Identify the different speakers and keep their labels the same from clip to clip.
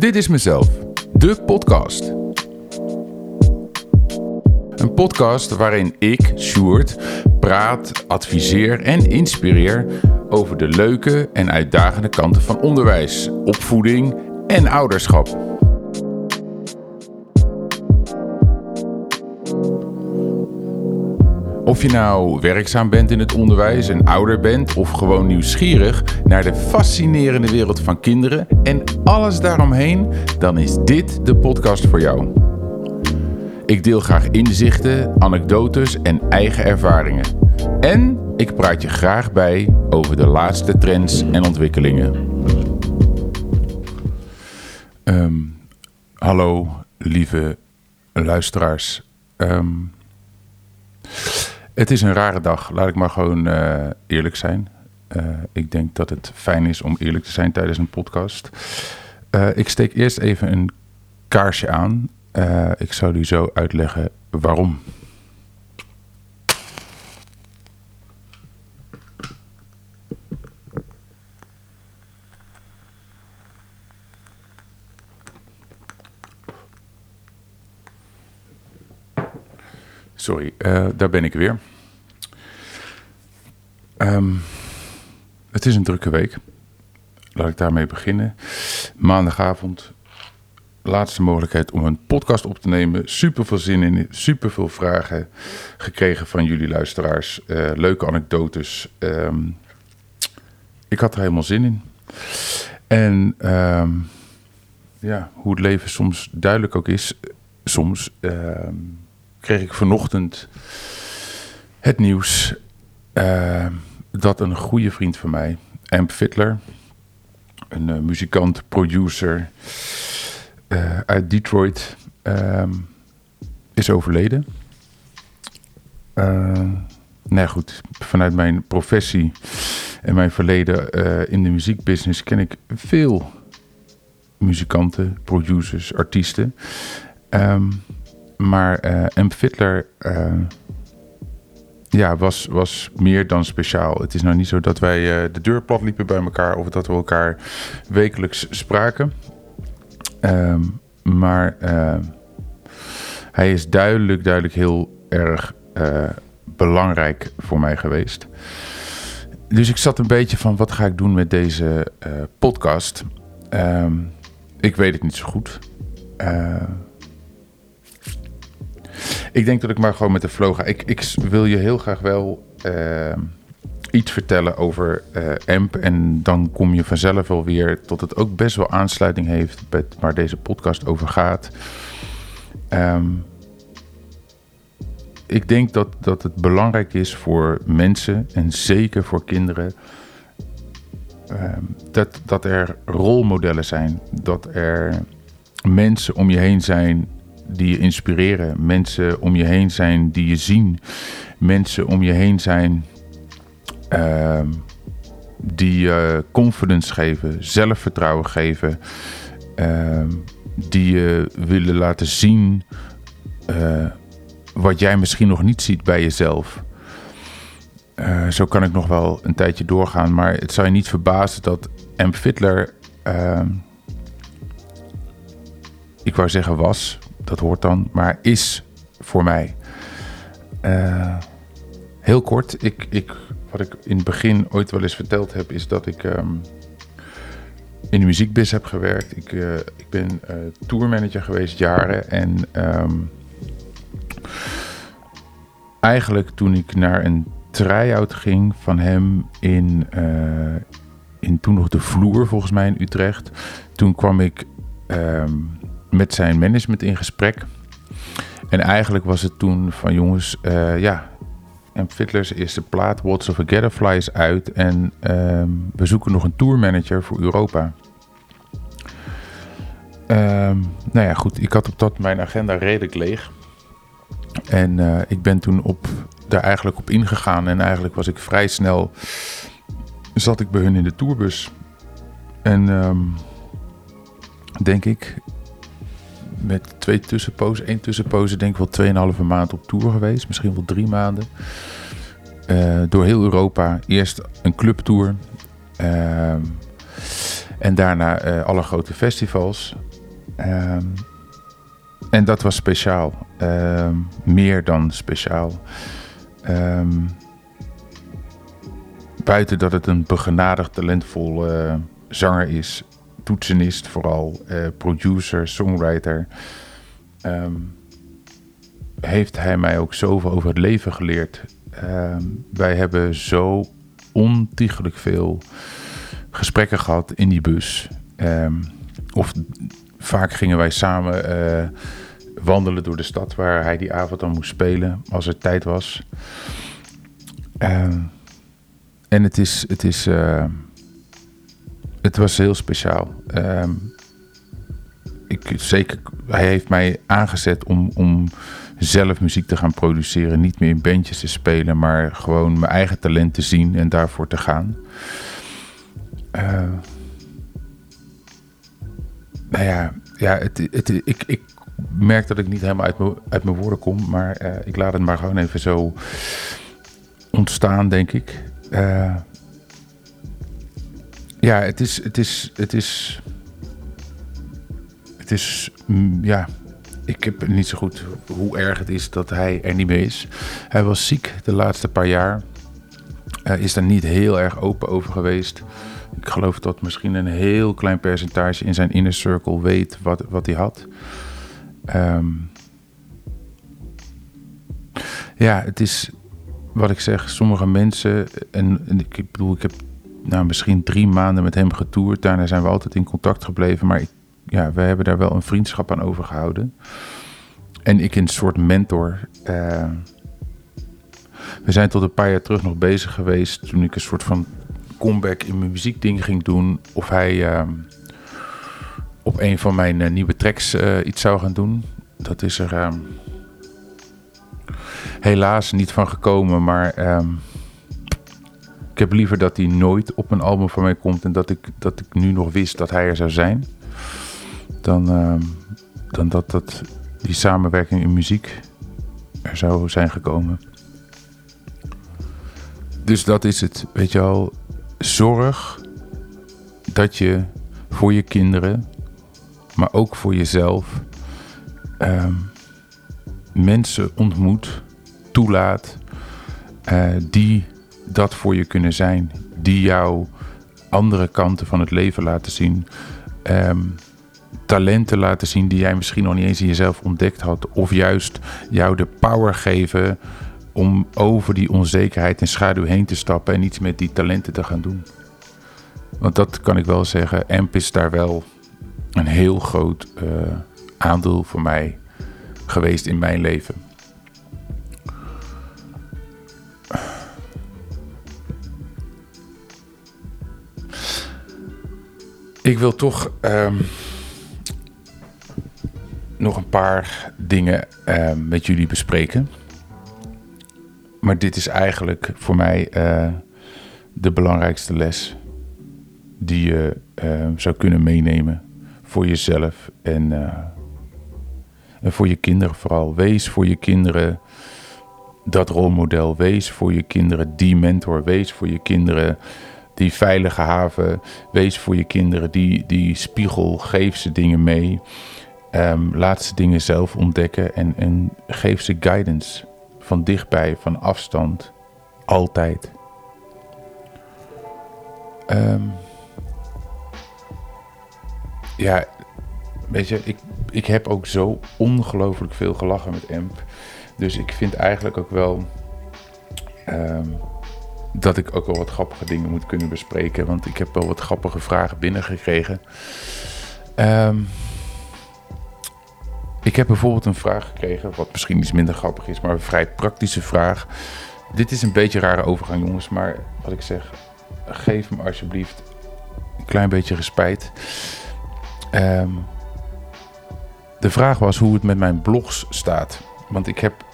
Speaker 1: Dit is mezelf, de podcast. Een podcast waarin ik, Sjoerd, praat, adviseer en inspireer over de leuke en uitdagende kanten van onderwijs, opvoeding en ouderschap. Of je nou werkzaam bent in het onderwijs en ouder bent of gewoon nieuwsgierig naar de fascinerende wereld van kinderen en alles daaromheen, dan is dit de podcast voor jou. Ik deel graag inzichten, anekdotes en eigen ervaringen. En ik praat je graag bij over de laatste trends en ontwikkelingen. Ehm, hallo, lieve luisteraars. Ehm, het is een rare dag, laat ik maar gewoon eh, eerlijk zijn. Uh, ik denk dat het fijn is om eerlijk te zijn tijdens een podcast. Uh, ik steek eerst even een kaarsje aan. ik zal u zo uitleggen waarom. Sorry, daar ben ik weer. Um, het is een drukke week. Laat ik daarmee beginnen. Maandagavond, laatste mogelijkheid om een podcast op te nemen. Super veel zin in, super veel vragen gekregen van jullie luisteraars. Uh, leuke anekdotes. Um, ik had er helemaal zin in. En um, ja, hoe het leven soms duidelijk ook is, soms kreeg ik vanochtend het nieuws uh, dat een goede vriend van mij, Amp Fiddler, een uh, muzikant, producer uh, uit Detroit, is overleden. nou goed, vanuit mijn professie en mijn verleden in de muziekbusiness ken ik veel muzikanten, producers, artiesten. Um, maar uh, M. Fiddler uh, ja, was, was meer dan speciaal. Het is nou niet zo dat wij uh, de deur plat liepen bij elkaar of dat we elkaar wekelijks spraken. Um, maar hij is duidelijk, duidelijk heel erg belangrijk voor mij geweest. Dus ik zat een beetje van wat ga ik doen met deze podcast. Um, ik weet het niet zo goed. Ik denk dat ik maar gewoon met de flow ga. Ik, ik wil je heel graag wel uh, iets vertellen over uh, AMP. En dan kom je vanzelf wel weer tot het ook best wel aansluiting heeft met waar deze podcast over gaat. Um, ik denk dat, dat het belangrijk is voor mensen en zeker voor kinderen. Uh, dat, dat er rolmodellen zijn. Dat er mensen om je heen zijn die je inspireren. Mensen om je heen zijn die je zien. Mensen om je heen zijn uh, die je confidence geven, zelfvertrouwen geven. Uh, die je willen laten zien uh, wat jij misschien nog niet ziet bij jezelf. Uh, zo kan ik nog wel een tijdje doorgaan, maar het zou je niet verbazen dat M. Fiddler, ehm, ik wou zeggen was, dat hoort dan, maar is voor mij. Uh, heel kort, ik, ik, wat ik in het begin ooit wel eens verteld heb, is dat ik um, in de muziekbus heb gewerkt. Ik, uh, ik ben uh, tourmanager geweest jaren en um, eigenlijk toen ik naar een try-out ging van hem in, in toen nog de vloer volgens mij in Utrecht, toen kwam ik um, met zijn management in gesprek. En eigenlijk was het toen van jongens, uh, ja, en Fiddler's eerste plaat, What's of a Getterfly, is uit. En uh, we zoeken nog een tourmanager voor Europa. Uh, nou ja, goed, ik had op dat mijn agenda redelijk leeg. En uh, ik ben toen op, daar eigenlijk op ingegaan. En eigenlijk was ik vrij snel, zat ik bij hun in de tourbus. En um, denk ik, met twee tussenpozen, één tussenpozen, denk ik wel 2,5 maand op tour geweest. Misschien wel drie maanden. Uh, door heel Europa. Eerst een clubtour. Uh, en daarna uh, alle grote festivals. Ehm, en dat was speciaal. Ehm, meer dan speciaal. Buiten dat het een begenadigd, talentvol zanger is, toetsenist vooral, uh, producer, songwriter, heeft hij mij ook zoveel over het leven geleerd. wij hebben zo ontiegelijk veel gesprekken gehad in die bus. of vaak gingen wij samen uh, wandelen door de stad waar hij die avond dan moest spelen, als er tijd was. En het is, het is, uh, het was heel speciaal. Ehm, ik, zeker, hij heeft mij aangezet om, om zelf muziek te gaan produceren. Niet meer in bandjes te spelen, maar gewoon mijn eigen talent te zien en daarvoor te gaan. Uh, nou ja, het, het, ik, ik merk dat ik niet helemaal uit, mijn, uit mijn woorden kom. Maar uh, ik laat het maar gewoon even zo ontstaan, denk ik. Uh, ja, het is. Het is, het is, het is mm, ja, ik heb niet zo goed hoe erg het is dat hij er niet meer is. Hij was ziek de laatste paar jaar. Hij is daar niet heel erg open over geweest. Ik geloof dat misschien een heel klein percentage in zijn inner circle weet wat, wat hij had. Um, ja, het is wat ik zeg, sommige mensen, en, en, ik bedoel, ik heb nou, misschien drie maanden met hem getoerd. Daarna zijn we altijd in contact gebleven, maar ja, we hebben daar wel een vriendschap aan overgehouden. En ik een soort mentor. Uh, we zijn tot een paar jaar terug nog bezig geweest toen ik een soort van comeback in mijn muziekding ging doen. Of hij uh, op een van mijn uh, nieuwe tracks iets zou gaan doen. Dat is er ehm, helaas niet van gekomen. Maar ehm, heb liever dat hij nooit op een album van mij komt. En dat ik, dat ik nu nog wist dat hij er zou zijn. Dan, dan dat, dat die samenwerking in muziek er zou zijn gekomen. Dus dat is het. Weet je al, zorg dat je voor je kinderen, maar ook voor jezelf, uh, mensen ontmoet, toelaat, uh, die dat voor je kunnen zijn, die jou andere kanten van het leven laten zien. Um, talenten laten zien die jij misschien nog niet eens in jezelf ontdekt had. Of juist jou de power geven om over die onzekerheid en schaduw heen te stappen en iets met die talenten te gaan doen. Want dat kan ik wel zeggen. AMP is daar wel een heel groot uh, aandeel voor mij geweest in mijn leven. Ik wil toch um, nog een paar dingen um, met jullie bespreken. Maar dit is eigenlijk voor mij uh, de belangrijkste les die je uh, zou kunnen meenemen voor jezelf en, uh, en voor je kinderen vooral. Wees voor je kinderen dat rolmodel. Wees voor je kinderen die mentor. Wees voor je kinderen die veilige haven. Wees voor je kinderen die, die spiegel. Geef ze dingen mee. Um, laat ze dingen zelf ontdekken en, en geef ze guidance van dichtbij, van afstand, altijd. Um, ja, weet je, ik, ik heb ook zo ongelooflijk veel gelachen met Emp. Dus ik vind eigenlijk ook wel um, dat ik ook wel wat grappige dingen moet kunnen bespreken. Want ik heb wel wat grappige vragen binnengekregen. Um, ik heb bijvoorbeeld een vraag gekregen, wat misschien iets minder grappig is, maar een vrij praktische vraag. Dit is een beetje rare overgang, jongens, maar wat ik zeg, geef me alsjeblieft een klein beetje respijt. Um, de vraag was hoe het met mijn blogs staat. Want ik heb,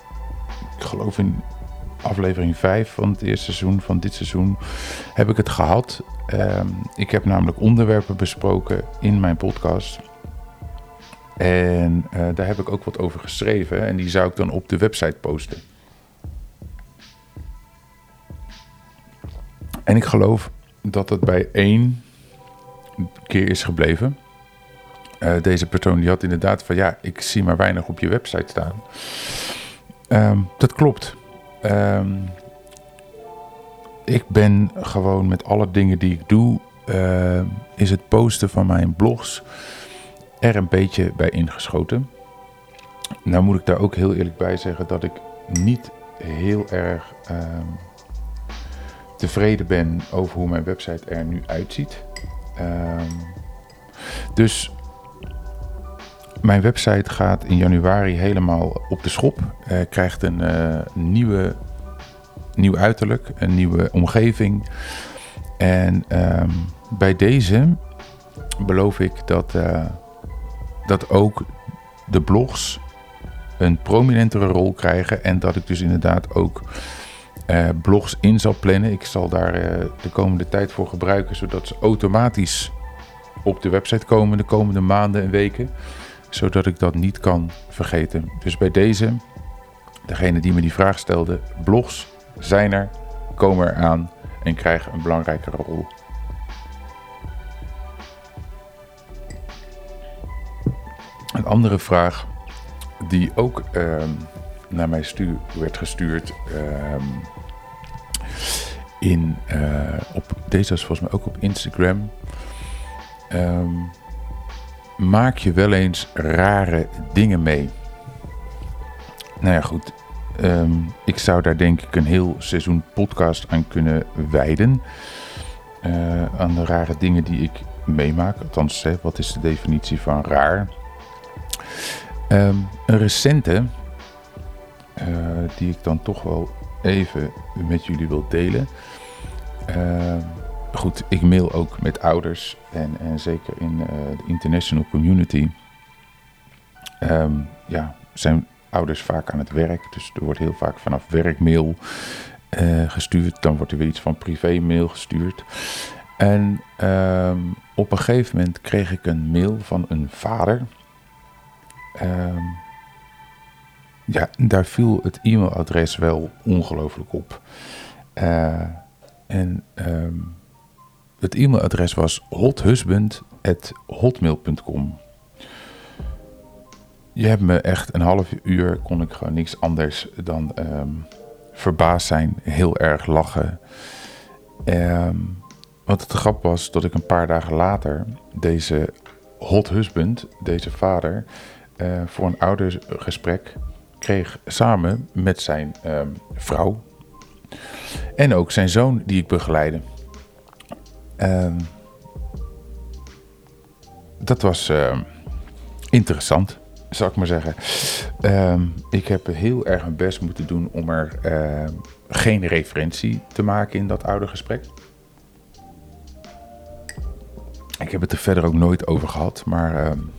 Speaker 1: ik geloof in aflevering 5 van het eerste seizoen, van dit seizoen, heb ik het gehad. Um, ik heb namelijk onderwerpen besproken in mijn podcast. En uh, daar heb ik ook wat over geschreven en die zou ik dan op de website posten. En ik geloof dat het bij één keer is gebleven. Eh, deze persoon die had inderdaad van ja, ik zie maar weinig op je website staan. Ehm, dat klopt. Ehm, ik ben gewoon met alle dingen die ik doe, uh, is het posten van mijn blogs er een beetje bij ingeschoten. Nou moet ik daar ook heel eerlijk bij zeggen dat ik niet heel erg ehm, tevreden ben over hoe mijn website er nu uitziet. Ehm, dus mijn website gaat in januari helemaal op de schop. Uh, krijgt een uh, nieuwe, nieuw uiterlijk, een nieuwe omgeving. En um, bij deze beloof ik dat, uh, dat ook de blogs een prominentere rol krijgen. En dat ik dus inderdaad ook blogs in zal plannen. Ik zal daar de komende tijd voor gebruiken, zodat ze automatisch op de website komen de komende maanden en weken. Zodat ik dat niet kan vergeten. Dus bij deze, degene die me die vraag stelde, blogs zijn er, komen eraan en krijgen een belangrijkere rol. Een andere vraag die ook uh, naar mij stuur, werd gestuurd. Uh, in, uh, op, deze was volgens mij ook op Instagram. Um, maak je wel eens rare dingen mee? Nou ja, goed. Um, ik zou daar denk ik een heel seizoen podcast aan kunnen wijden. Uh, aan de rare dingen die ik meemaak. Althans, hè, wat is de definitie van raar? Um, een recente, uh, die ik dan toch wel even met jullie wil delen. Uh, goed, ik mail ook met ouders en, en zeker in uh, de international community. Um, ja, zijn ouders vaak aan het werk, dus er wordt heel vaak vanaf werkmail uh, gestuurd. Dan wordt er weer iets van privémail gestuurd. En um, op een gegeven moment kreeg ik een mail van een vader. Um, ja, daar viel het e-mailadres wel ongelooflijk op. Uh, en um, het e-mailadres was hothusband.hotmail.com. Je hebt me echt een half uur, kon ik gewoon niks anders dan um, verbaasd zijn, heel erg lachen. Um, wat het grap was dat ik een paar dagen later deze hot husband, deze vader, uh, voor een oudergesprek kreeg samen met zijn um, vrouw en ook zijn zoon die ik begeleide. Um, dat was uh, interessant, zou ik maar zeggen. Um, ik heb heel erg mijn best moeten doen om er geen referentie te maken in dat oude gesprek. Ik heb het er verder ook nooit over gehad, maar um,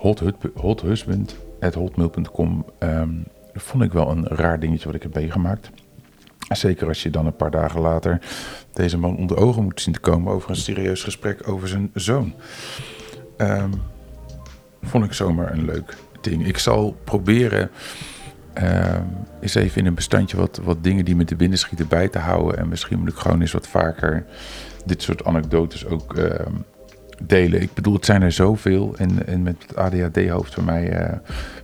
Speaker 1: hot, hot vond ik wel een raar dingetje wat ik heb meegemaakt. Zeker als je dan een paar dagen later deze man onder ogen moet zien te komen over een serieus gesprek over zijn zoon. Um, vond ik zomaar een leuk ding. Ik zal proberen um, eens even in een bestandje wat, wat dingen die me te binnen schieten bij te houden. En misschien moet ik gewoon eens wat vaker dit soort anekdotes ook um, delen. Ik bedoel, het zijn er zoveel. En, en met het ADHD-hoofd van mij uh,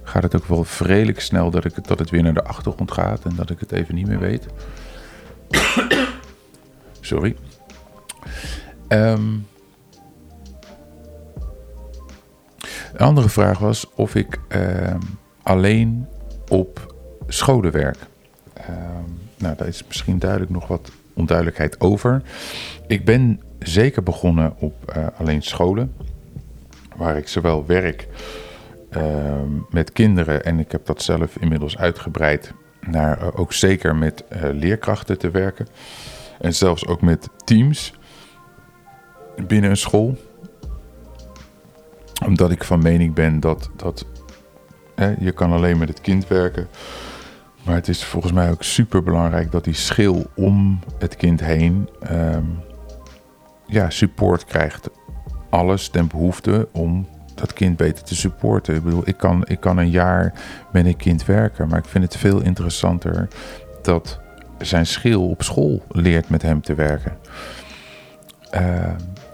Speaker 1: gaat het ook wel vredelijk snel dat, ik, dat het weer naar de achtergrond gaat en dat ik het even niet meer weet. Sorry. Um, een andere vraag was of ik uh, alleen op scholen werk. Um, nou, daar is misschien duidelijk nog wat onduidelijkheid over. Ik ben zeker begonnen op uh, alleen scholen, waar ik zowel werk uh, met kinderen en ik heb dat zelf inmiddels uitgebreid naar uh, ook zeker met leerkrachten te werken. En zelfs ook met teams binnen een school. Omdat ik van mening ben dat, dat hè, je kan alleen met het kind werken. Maar het is volgens mij ook super belangrijk dat die schil om het kind heen um, ja, support krijgt. Alles ten behoefte om dat kind beter te supporten. Ik bedoel, ik kan, ik kan een jaar met een kind werken, maar ik vind het veel interessanter dat zijn schil op school leert met hem te werken. Uh,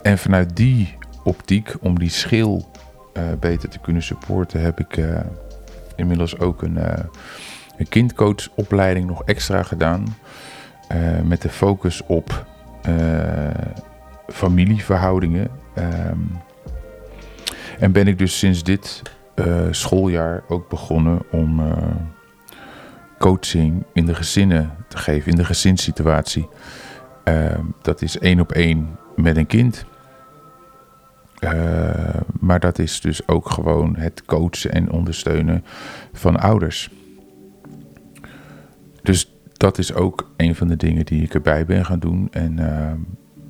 Speaker 1: en vanuit die optiek, om die schil beter te kunnen supporten, heb ik inmiddels ook een, een kindcoachopleiding nog extra gedaan. met de focus op familieverhoudingen. Ehm, en ben ik dus sinds dit schooljaar ook begonnen om coaching in de gezinnen te geven, in de gezinssituatie. Ehm, dat is één op één met een kind. Ehm, maar dat is dus ook gewoon het coachen en ondersteunen van ouders. Dus dat is ook een van de dingen die ik erbij ben gaan doen. En ehm,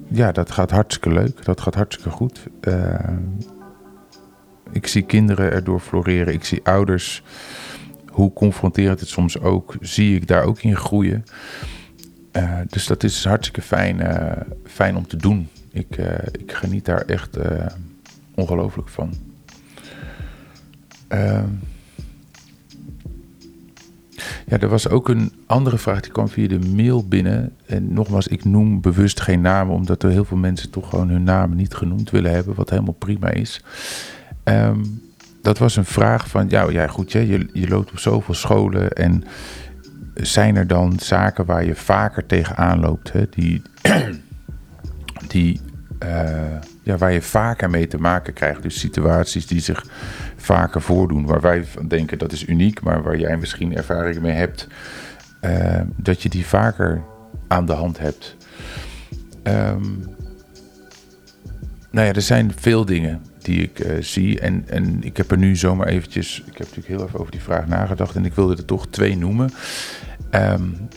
Speaker 1: ja, dat gaat hartstikke leuk. Dat gaat hartstikke goed. ik zie kinderen erdoor floreren. Ik zie ouders hoe confronterend het soms ook, zie ik daar ook in groeien. Uh, dus dat is hartstikke fijn, uh, fijn om te doen. Ik, ik geniet daar echt ongelooflijk van. Ehm, ja, er was ook een andere vraag die kwam via de mail binnen. En nogmaals, ik noem bewust geen namen, omdat er heel veel mensen toch gewoon hun namen niet genoemd willen hebben, wat helemaal prima is. Um, dat was een vraag van, ja, ja goed, je, je loopt op zoveel scholen en zijn er dan zaken waar je vaker tegenaan loopt, hè, die, die, uh, waar je vaker mee te maken krijgt. Dus situaties die zich vaker voordoen, waar wij van denken dat is uniek, maar waar jij misschien ervaring mee hebt, uh, dat je die vaker aan de hand hebt. Um, nou ja, er zijn veel dingen die ik uh, zie. En, en ik heb er nu zomaar eventjes... Ik heb natuurlijk heel even over die vraag nagedacht... en ik wilde er toch twee noemen. Um,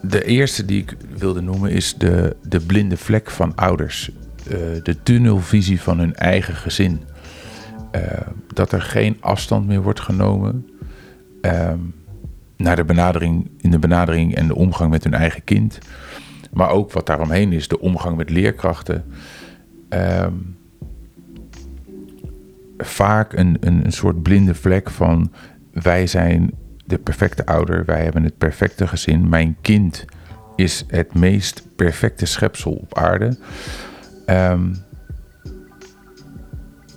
Speaker 1: de eerste die ik wilde noemen is de, de blinde vlek van ouders. Uh, de tunnelvisie van hun eigen gezin. Uh, dat er geen afstand meer wordt genomen... Um, naar de benadering, in de benadering en de omgang met hun eigen kind. Maar ook wat daaromheen is, de omgang met leerkrachten. Um, vaak een, een, een soort blinde vlek van wij zijn de perfecte ouder, wij hebben het perfecte gezin, mijn kind is het meest perfecte schepsel op aarde. Um,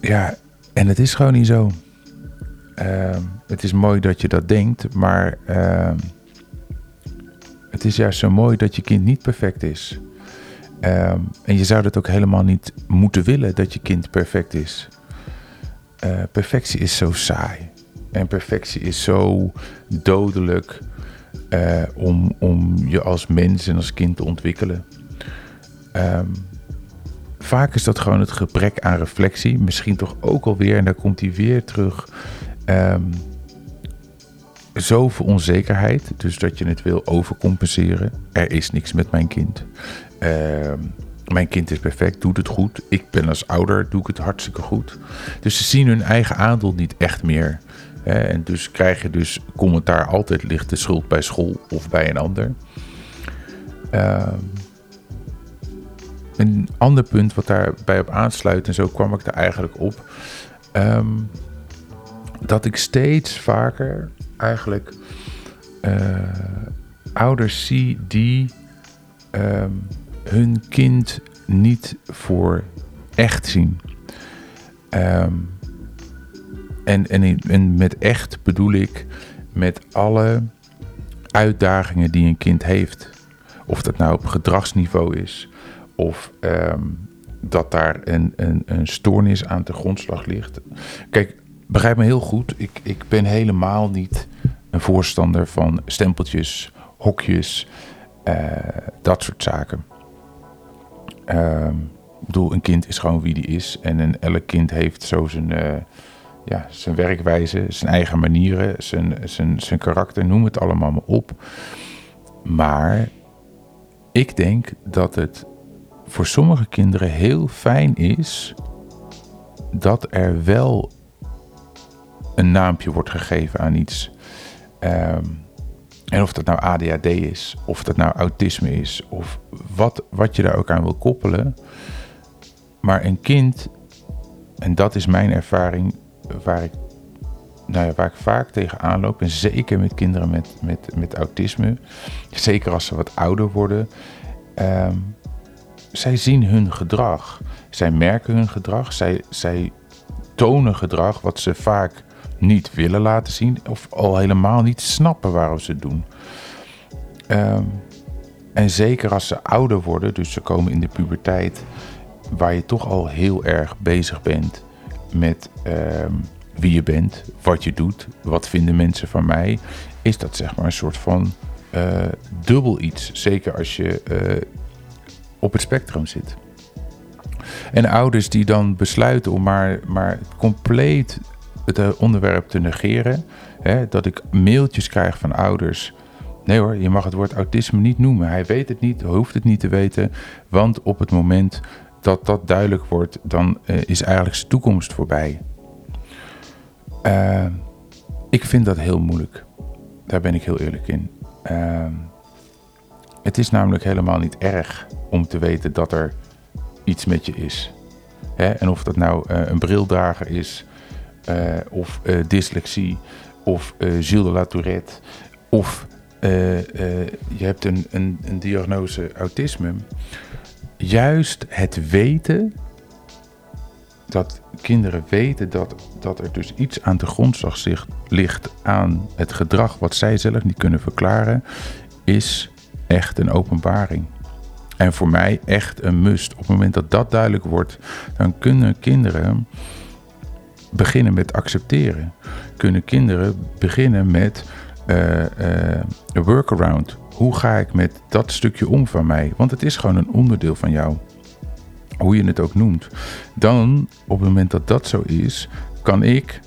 Speaker 1: ja, en het is gewoon niet zo. Um, het is mooi dat je dat denkt, maar um, het is juist zo mooi dat je kind niet perfect is. en je zou dat ook helemaal niet moeten willen dat je kind perfect is. Uh, perfectie is zo saai. En perfectie is zo dodelijk uh, om, om je als mens en als kind te ontwikkelen. Um, vaak is dat gewoon het gebrek aan reflectie. Misschien toch ook alweer, en daar komt hij weer terug. Um, zoveel onzekerheid, dus dat je het wil overcompenseren. Er is niks met mijn kind. Um, mijn kind is perfect, doet het goed. Ik ben als ouder, doe ik het hartstikke goed. Dus ze zien hun eigen aandeel niet echt meer. En dus krijg je dus commentaar altijd ligt de schuld bij school of bij een ander. Ehm, een ander punt wat daarbij op aansluit, en zo kwam ik er eigenlijk op, ehm, dat ik steeds vaker eigenlijk uh, ouders zie die ehm, hun kind niet voor echt zien. Um, en, en, en met echt bedoel ik met alle uitdagingen die een kind heeft. Of dat nou op gedragsniveau is, of um, dat daar een, een, een stoornis aan de grondslag ligt. Kijk, begrijp me heel goed, ik, ik ben helemaal niet een voorstander van stempeltjes, hokjes, uh, dat soort zaken. Um, ik bedoel, een kind is gewoon wie die is. En een, elk kind heeft zo zijn, uh, ja, zijn werkwijze, zijn eigen manieren, zijn, zijn, zijn karakter, noem het allemaal maar op. Maar ik denk dat het voor sommige kinderen heel fijn is dat er wel een naampje wordt gegeven aan iets. Um, en of dat nou ADHD is, of dat nou autisme is, of wat, wat je daar ook aan wil koppelen. Maar een kind, en dat is mijn ervaring waar ik, nou ja, waar ik vaak tegen aanloop, en zeker met kinderen met, met, met autisme, zeker als ze wat ouder worden, um, zij zien hun gedrag. Zij merken hun gedrag, zij, zij tonen gedrag wat ze vaak niet willen laten zien of al helemaal niet snappen waarom ze het doen. Ehm, en zeker als ze ouder worden, dus ze komen in de puberteit, waar je toch al heel erg bezig bent met ehm, wie je bent, wat je doet, wat vinden mensen van mij, is dat zeg maar een soort van uh, dubbel iets. Zeker als je uh, op het spectrum zit. En ouders die dan besluiten om maar, maar compleet het eh, onderwerp te negeren. Hè, dat ik mailtjes krijg van ouders. Nee hoor, je mag het woord autisme niet noemen. Hij weet het niet, hoeft het niet te weten. Want op het moment dat dat duidelijk wordt, dan uh, is eigenlijk zijn toekomst voorbij. Uh, ik vind dat heel moeilijk. Daar ben ik heel eerlijk in. Uh, het is namelijk helemaal niet erg om te weten dat er iets met je is. Hè? En of dat nou uh, een brildrager is, uh, of uh, dyslexie, of Gilles de la Tourette, of je hebt een, een, een diagnose autisme. Juist het weten, dat kinderen weten dat, dat er dus iets aan de grondslag ligt aan het gedrag wat zij zelf niet kunnen verklaren, is echt een openbaring. En voor mij echt een must. Op het moment dat dat duidelijk wordt, dan kunnen kinderen beginnen met accepteren. Kunnen kinderen beginnen met uh, uh, een workaround. Hoe ga ik met dat stukje om van mij? Want het is gewoon een onderdeel van jou. Hoe je het ook noemt. Dan, op het moment dat dat zo is, kan ik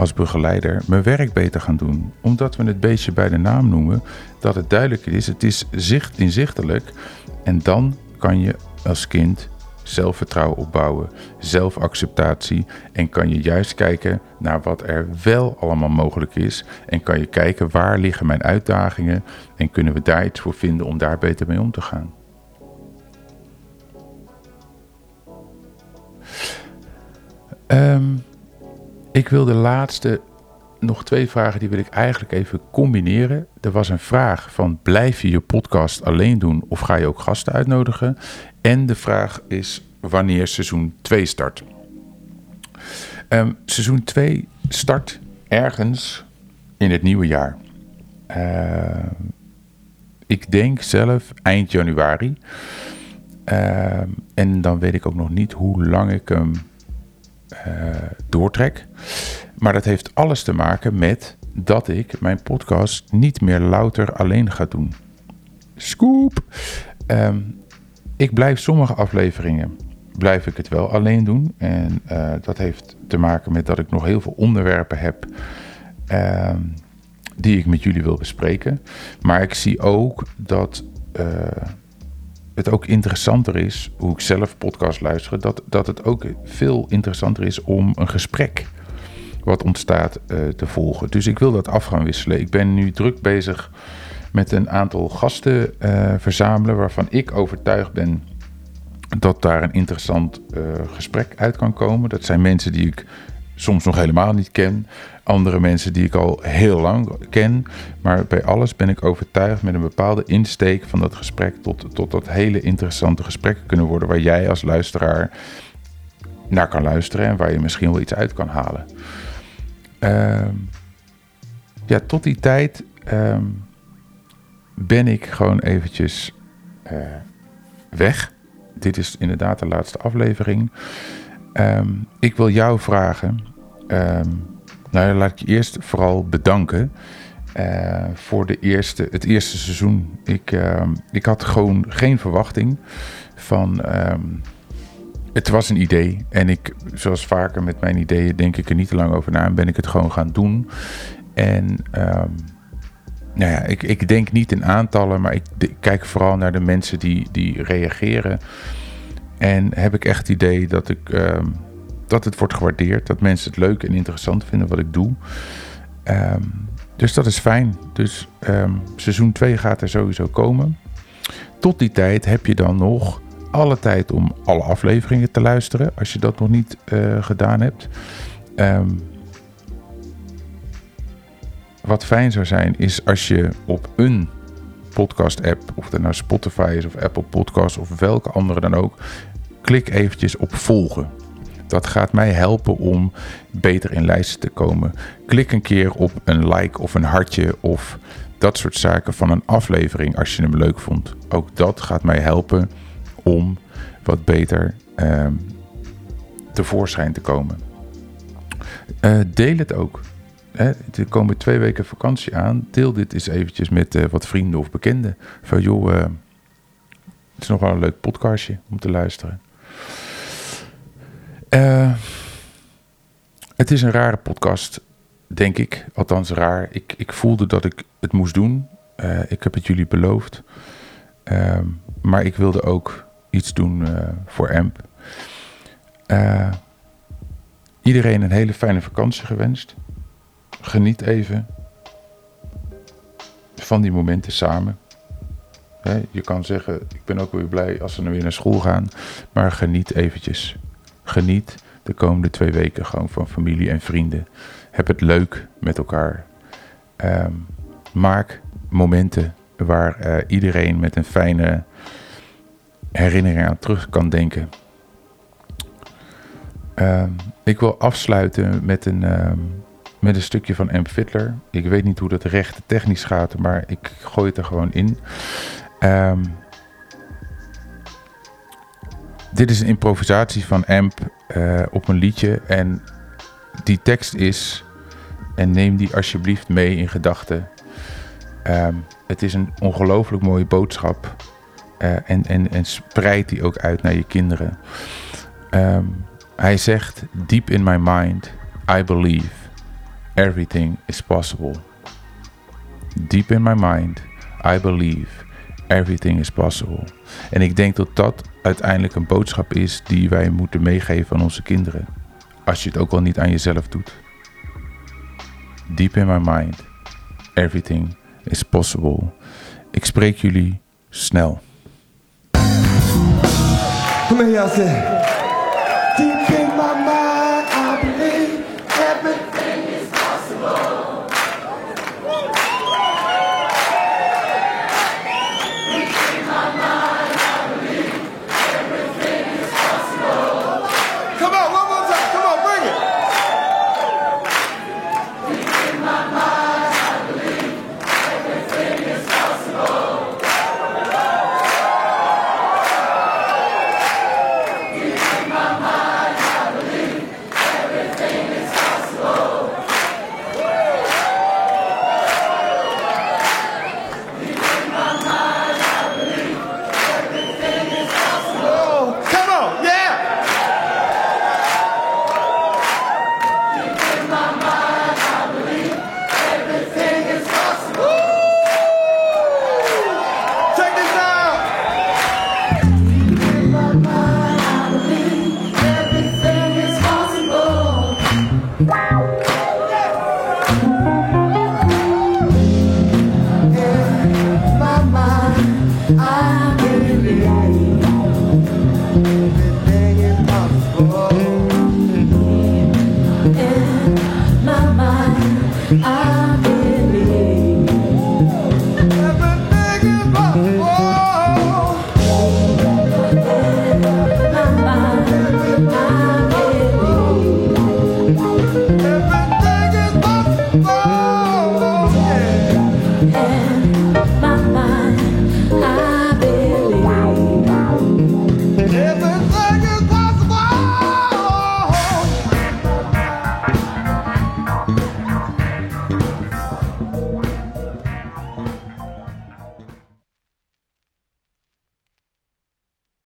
Speaker 1: als begeleider mijn werk beter gaan doen. Omdat we het beestje bij de naam noemen, dat het duidelijker is. Het is zicht, inzichtelijk. En dan kan je als kind zelfvertrouwen opbouwen, zelfacceptatie en kan je juist kijken naar wat er wel allemaal mogelijk is en kan je kijken waar liggen mijn uitdagingen en kunnen we daar iets voor vinden om daar beter mee om te gaan. Um, ik wil de laatste, nog twee vragen, die wil ik eigenlijk even combineren. Er was een vraag van blijf je je podcast alleen doen of ga je ook gasten uitnodigen? En de vraag is wanneer seizoen 2 start. Um, seizoen 2 start ergens in het nieuwe jaar. Uh, ik denk zelf eind januari. Uh, en dan weet ik ook nog niet hoe lang ik hem uh, doortrek. Maar dat heeft alles te maken met dat ik mijn podcast niet meer louter alleen ga doen. Scoop! Um, ik blijf sommige afleveringen, blijf ik het wel alleen doen. En uh, dat heeft te maken met dat ik nog heel veel onderwerpen heb uh, die ik met jullie wil bespreken. Maar ik zie ook dat uh, het ook interessanter is, hoe ik zelf podcast luister, dat, dat het ook veel interessanter is om een gesprek wat ontstaat uh, te volgen. Dus ik wil dat af gaan wisselen. Ik ben nu druk bezig met een aantal gasten uh, verzamelen waarvan ik overtuigd ben dat daar een interessant uh, gesprek uit kan komen. Dat zijn mensen die ik soms nog helemaal niet ken. Andere mensen die ik al heel lang ken. Maar bij alles ben ik overtuigd met een bepaalde insteek van dat gesprek tot, tot dat hele interessante gesprekken kunnen worden. Waar jij als luisteraar naar kan luisteren en waar je misschien wel iets uit kan halen. Uh, ja, tot die tijd uh, ben ik gewoon eventjes uh, weg. Dit is inderdaad de laatste aflevering. Um, ik wil jou vragen. Nou, laat ik je eerst vooral bedanken. Uh, voor de eerste, het eerste seizoen. Ik, ik had gewoon geen verwachting van. Het was een idee. En ik, zoals vaker met mijn ideeën, denk ik er niet te lang over na. En ben ik het gewoon gaan doen. En nou ja, ik, ik denk niet in aantallen, maar ik, kijk vooral naar de mensen die, die reageren. En heb ik echt het idee dat, ik, um, dat het wordt gewaardeerd. Dat mensen het leuk en interessant vinden wat ik doe. Um, dus dat is fijn. Dus seizoen 2 gaat er sowieso komen. Tot die tijd heb je dan nog alle tijd om alle afleveringen te luisteren. Als je dat nog niet uh, gedaan hebt. wat fijn zou zijn is als je op een podcast app, of dat nou Spotify is of Apple Podcasts of welke andere dan ook, klik eventjes op volgen. Dat gaat mij helpen om beter in lijsten te komen. Klik een keer op een like of een hartje of dat soort zaken van een aflevering als je hem leuk vond. Ook dat gaat mij helpen om wat beter uh, tevoorschijn te komen. Uh, deel het ook. Hè, er komen twee weken vakantie aan. Deel dit eens eventjes met uh, wat vrienden of bekenden. Van joh, uh, het is nog wel een leuk podcastje om te luisteren. het is een rare podcast, denk ik. Althans raar. Ik, ik voelde dat ik het moest doen. ik heb het jullie beloofd. Ehm, maar ik wilde ook iets doen voor AMP. iedereen een hele fijne vakantie gewenst. Geniet even van die momenten samen. je kan zeggen, ik ben ook weer blij als we weer naar school gaan. Maar geniet eventjes. Geniet de komende twee weken gewoon van familie en vrienden. Heb het leuk met elkaar. Ehm, maak momenten waar uh, iedereen met een fijne herinnering aan terug kan denken. Um, ik wil afsluiten met een, um, met een stukje van M. Fiddler. Ik weet niet hoe dat recht technisch gaat, maar ik gooi het er gewoon in. Um, dit is een improvisatie van Amp uh, op een liedje. En die tekst is. En neem die alsjeblieft mee in gedachten. Het is een ongelooflijk mooie boodschap. Uh, en, en, en spreid die ook uit naar je kinderen. Um, hij zegt: Deep in my mind, I believe everything is possible. Deep in my mind, I believe everything is possible. En ik denk dat dat uiteindelijk een boodschap is die wij moeten meegeven aan onze kinderen. Als je het ook al niet aan jezelf doet. Deep in my mind, everything is possible. Ik spreek jullie snel. Kom maar,